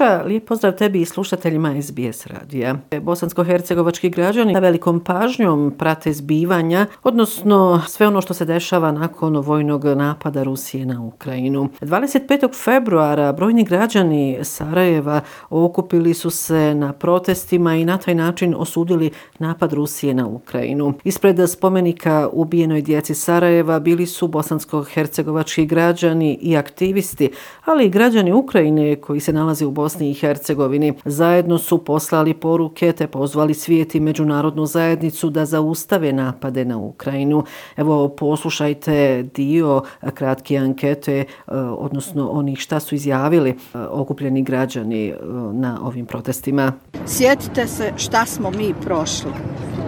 Miša, lijep pozdrav tebi i slušateljima SBS radija. Bosansko-hercegovački građani sa velikom pažnjom prate zbivanja, odnosno sve ono što se dešava nakon vojnog napada Rusije na Ukrajinu. 25. februara brojni građani Sarajeva okupili su se na protestima i na taj način osudili napad Rusije na Ukrajinu. Ispred spomenika ubijenoj djeci Sarajeva bili su bosansko-hercegovački građani i aktivisti, ali i građani Ukrajine koji se nalaze u Bosni i Hercegovini. Zajedno su poslali poruke te pozvali svijet i međunarodnu zajednicu da zaustave napade na Ukrajinu. Evo, poslušajte dio kratke ankete, e, odnosno onih šta su izjavili e, okupljeni građani e, na ovim protestima. Sjetite se šta smo mi prošli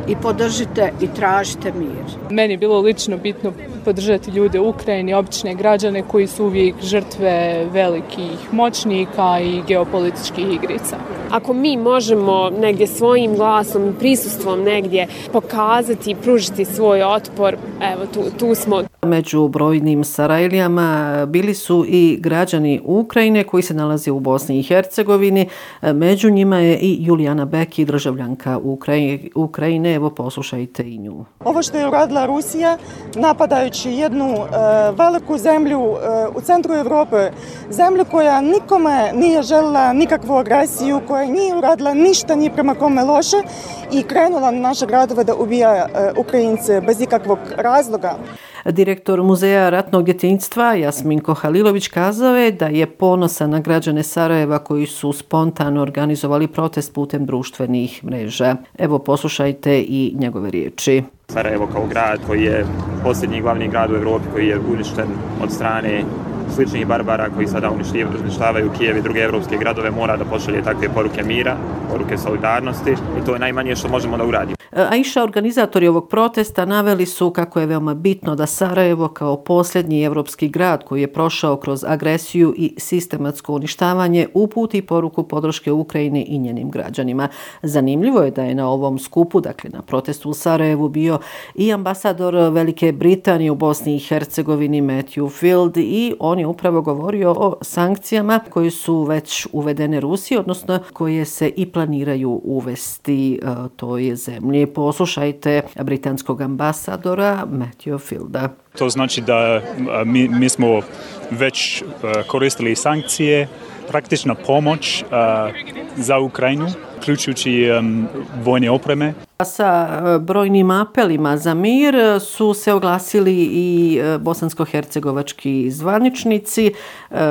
i podržite i tražite mir. Meni je bilo lično bitno podržati ljude u Ukrajini, obične građane koji su uvijek žrtve velikih moćnika i geopolitičkih igrica. Ako mi možemo negdje svojim glasom, prisustvom negdje pokazati i pružiti svoj otpor, evo tu, tu smo. Među brojnim Sarajlijama bili su i građani Ukrajine koji se nalaze u Bosni i Hercegovini. Među njima je i Julijana Beki, državljanka Ukrajine. Evo poslušajte i nju. Ovo što je uradila Rusija, napadajući jednu uh, veliku zemlju uh, u centru Evrope, zemlju koja nikome nije želila nikakvu agresiju, koja nije uradila ništa ni prema kome loše i krenula na naše gradove da ubija uh, Ukrajince bez ikakvog razloga. Direktor Muzeja ratnog djetinjstva Jasminko Halilović kazao je da je ponosan na građane Sarajeva koji su spontano organizovali protest putem društvenih mreža. Evo poslušajte i njegove riječi. Sarajevo kao grad koji je posljednji glavni grad u Evropi koji je uništen od strane sličnih barbara koji sada uništavaju Kijev i druge evropske gradove mora da pošalje takve poruke mira, poruke solidarnosti i to je najmanje što možemo da uradimo. E, Aisha, organizatori ovog protesta naveli su kako je veoma bitno da Sarajevo kao posljednji evropski grad koji je prošao kroz agresiju i sistematsko uništavanje uputi poruku podrške Ukrajini i njenim građanima. Zanimljivo je da je na ovom skupu, dakle na protestu u Sarajevu, bio i ambasador Velike Britanije u Bosni i Hercegovini Matthew Field i on je upravo govorio o sankcijama koje su već uvedene Rusiji, odnosno koje se i planiraju uvesti e, toj zemlji. Poslušajte britanskog ambasadora Matthew Fielda. To znači da e, mi, mi smo već e, koristili sankcije, praktična pomoć za Ukrajinu, uključujući um, vojne opreme. Sa e, brojnim apelima za mir e, su se oglasili i e, bosansko-hercegovački zvaničnici.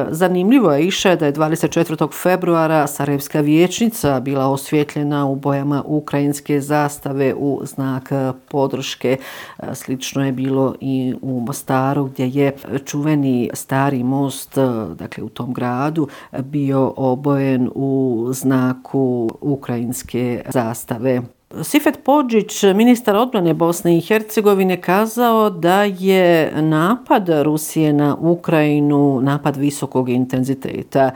Zanimljivo je iše da je 24. februara Sarajevska vječnica bila osvjetljena u bojama ukrajinske zastave u znak podrške. Slično je bilo i u Mostaru gdje je čuveni stari most dakle u tom gradu bio obojen u znaku ukrajinske zastave. Sifet Podžić, ministar odbrane Bosne i Hercegovine, kazao da je napad Rusije na Ukrajinu napad visokog intenziteta.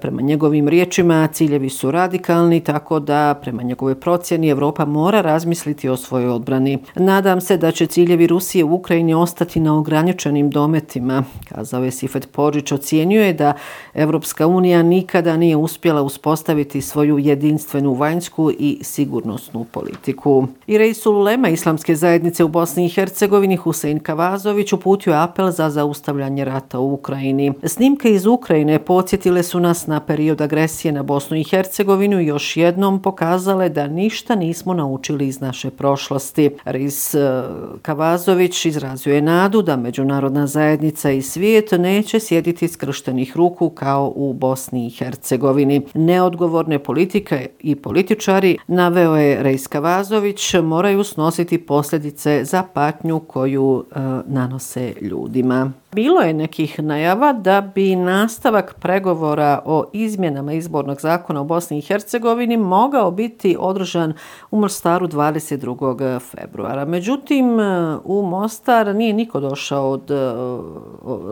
Prema njegovim riječima ciljevi su radikalni, tako da prema njegove procjeni Evropa mora razmisliti o svojoj odbrani. Nadam se da će ciljevi Rusije u Ukrajini ostati na ograničenim dometima, kazao je Sifet Podžić. Ocijenjuje da Evropska unija nikada nije uspjela uspostaviti svoju jedinstvenu vanjsku i sigurnosnu politiku. I rejsul Lema islamske zajednice u Bosni i Hercegovini Husein Kavazović uputio apel za zaustavljanje rata u Ukrajini. Snimke iz Ukrajine podsjetile su nas na period agresije na Bosnu i Hercegovinu i još jednom pokazale da ništa nismo naučili iz naše prošlosti. Rejs eh, Kavazović izrazio je nadu da međunarodna zajednica i svijet neće sjediti skrštenih ruku kao u Bosni i Hercegovini. Neodgovorne politike i političari naveo je Rejs Kavazović moraju snositi posljedice za patnju koju e, nanose ljudima. Bilo je nekih najava da bi nastavak pregovora o izmjenama izbornog zakona u Bosni i Hercegovini mogao biti održan u Mostaru 22. februara. Međutim, u Mostar nije niko došao od e,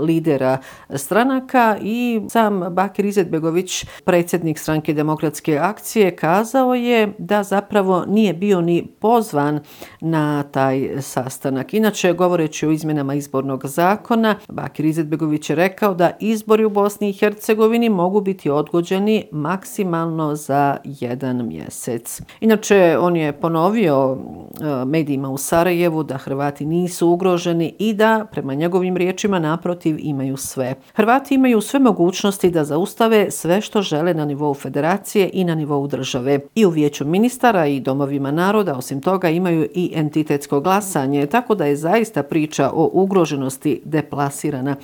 lidera stranaka i sam Bakir Izetbegović, predsjednik stranke demokratske akcije, kazao je da zapravo nije bio ni pozvan na taj sastanak. Inače, govoreći o izmjenama izbornog zakona, Bakir Izetbegović je rekao da izbori u Bosni i Hercegovini mogu biti odgođeni maksimalno za jedan mjesec. Inače, on je ponovio e, medijima u Sarajevu da Hrvati nisu ugroženi i da, prema njegovim riječima, naprotiv imaju sve. Hrvati imaju sve mogućnosti da zaustave sve što žele na nivou federacije i na nivou države. I u vijeću ministara i domovima naroda, osim toga, imaju i entitetsko glasanje, tako da je zaista priča o ugroženosti deplasirana,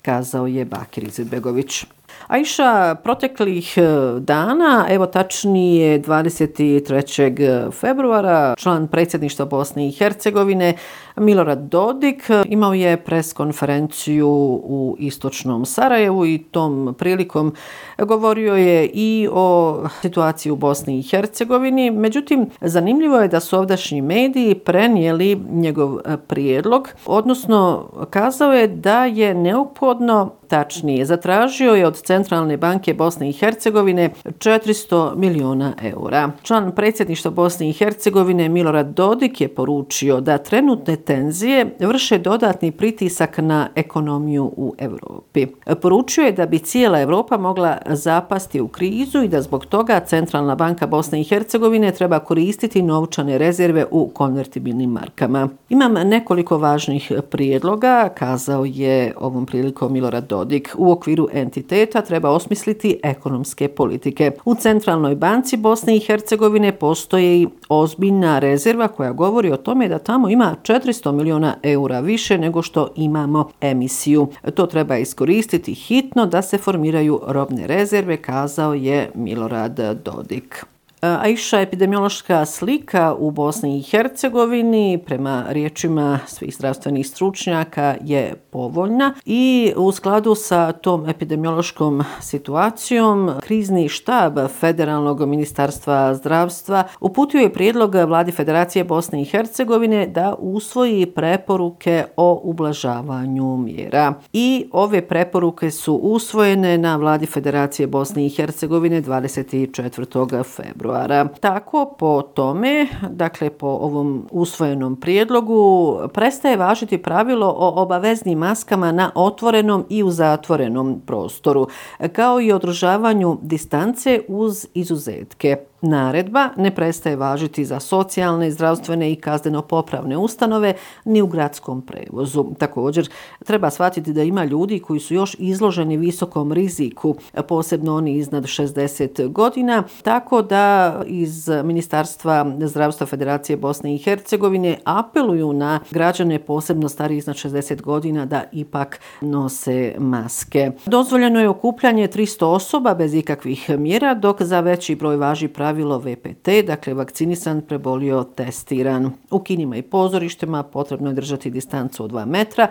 kazao je Bakir Izetbegović. Aisha, proteklih e, dana, evo tačnije 23. E, februara, član predsjedništva Bosne i Hercegovine, Milorad Dodik, e, imao je preskonferenciju u istočnom Sarajevu i tom prilikom govorio je i o situaciji u Bosni i Hercegovini. Međutim, zanimljivo je da su ovdašnji mediji prenijeli njegov prijedlog, odnosno kazao je da je neophodno tačnije. Zatražio je od Centralne banke Bosne i Hercegovine 400 miliona eura. Član predsjedništva Bosne i Hercegovine Milorad Dodik je poručio da trenutne tenzije vrše dodatni pritisak na ekonomiju u Evropi. Poručio je da bi cijela Evropa mogla zapasti u krizu i da zbog toga Centralna banka Bosne i Hercegovine treba koristiti novčane rezerve u konvertibilnim markama. Imam nekoliko važnih prijedloga, kazao je ovom prilikom Milorad Dodik. Dodik. U okviru entiteta treba osmisliti ekonomske politike. U Centralnoj banci Bosne i Hercegovine postoji ozbiljna rezerva koja govori o tome da tamo ima 400 miliona eura više nego što imamo emisiju. To treba iskoristiti hitno da se formiraju robne rezerve, kazao je Milorad Dodik. E, Aisha epidemiološka slika u Bosni i Hercegovini prema riječima svih zdravstvenih stručnjaka je povoljna i u skladu sa tom epidemiološkom situacijom krizni štab Federalnog ministarstva zdravstva uputio je prijedlog vladi Federacije Bosne i Hercegovine da usvoji preporuke o ublažavanju mjera. I ove preporuke su usvojene na vladi Federacije Bosne i Hercegovine 24. februara februara. Tako po tome, dakle po ovom usvojenom prijedlogu, prestaje važiti pravilo o obaveznim maskama na otvorenom i u zatvorenom prostoru, kao i održavanju distance uz izuzetke. Naredba ne prestaje važiti za socijalne, zdravstvene i kazdeno-popravne ustanove ni u gradskom prevozu. Također, treba shvatiti da ima ljudi koji su još izloženi visokom riziku, posebno oni iznad 60 godina, tako da iz Ministarstva zdravstva Federacije Bosne i Hercegovine apeluju na građane posebno stari iznad 60 godina da ipak nose maske. Dozvoljeno je okupljanje 300 osoba bez ikakvih mjera, dok za veći broj važi pravi pravilo VPT, dakle vakcinisan, prebolio, testiran. U kinima i pozorištima potrebno je držati distancu od 2 metra.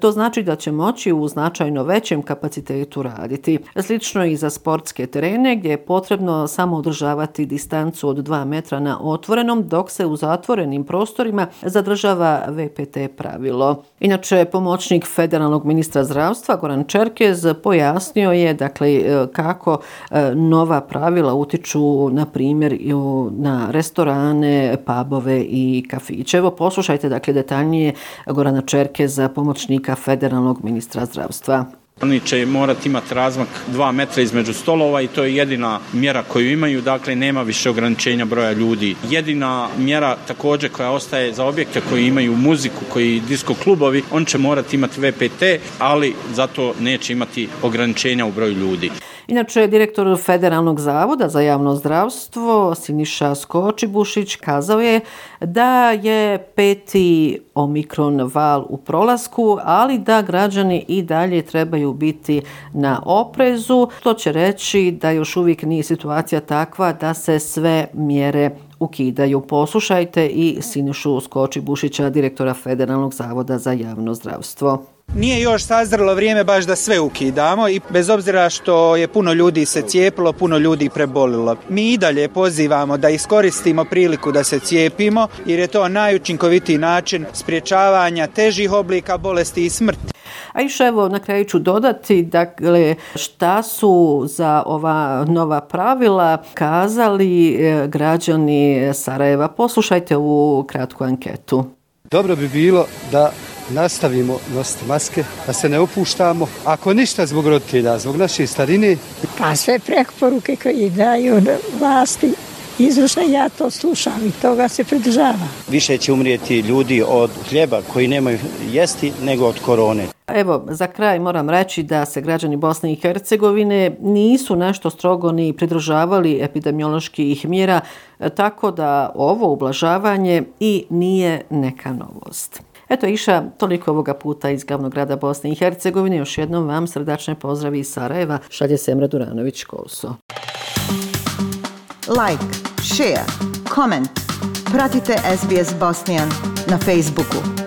To znači da će moći u značajno većem kapacitetu raditi. Slično i za sportske terene gdje je potrebno samo održavati distancu od 2 metra na otvorenom, dok se u zatvorenim prostorima zadržava VPT pravilo. Inače, pomoćnik federalnog ministra zdravstva Goran Čerkez pojasnio je dakle, e, kako e, nova pravila utiču na primjer primjer na restorane, pubove i kafiće. Evo poslušajte dakle detaljnije Gorana Čerke za pomoćnika federalnog ministra zdravstva. Oni će morati imati razmak 2 metra između stolova i to je jedina mjera koju imaju, dakle nema više ograničenja broja ljudi. Jedina mjera također koja ostaje za objekte koji imaju muziku, koji disko klubovi, on će morati imati VPT, ali zato neće imati ograničenja u broju ljudi. Inače, direktor Federalnog zavoda za javno zdravstvo Siniša Skočibušić kazao je da je peti omikron val u prolasku, ali da građani i dalje trebaju biti na oprezu. To će reći da još uvijek nije situacija takva da se sve mjere ukidaju. Poslušajte i Sinišu Skočibušića, direktora Federalnog zavoda za javno zdravstvo. Nije još sazrlo vrijeme baš da sve ukidamo i bez obzira što je puno ljudi se cijepilo, puno ljudi prebolilo. Mi i dalje pozivamo da iskoristimo priliku da se cijepimo jer je to najučinkovitiji način spriječavanja težih oblika bolesti i smrti. A iš evo na kraju ću dodati dakle šta su za ova nova pravila kazali e, građani Sarajeva. Poslušajte ovu kratku anketu. Dobro bi bilo da nastavimo nositi maske, da se ne opuštamo. Ako ništa zbog roditelja, zbog naše starine. Pa sve preporuke koje daju vlasti izvršne, ja to slušam i toga se pridržava. Više će umrijeti ljudi od hljeba koji nemaju jesti nego od korone. Evo, za kraj moram reći da se građani Bosne i Hercegovine nisu nešto strogo ni pridržavali epidemioloških mjera, tako da ovo ublažavanje i nije neka novost. Eto iša, toliko ovoga puta iz glavnog grada Bosne i Hercegovine. Još jednom vam srdačne pozdravi iz Sarajeva. Šalje Semra Duranović-Koso. Like, share, comment. Pratite SBS Bosnian na Facebooku.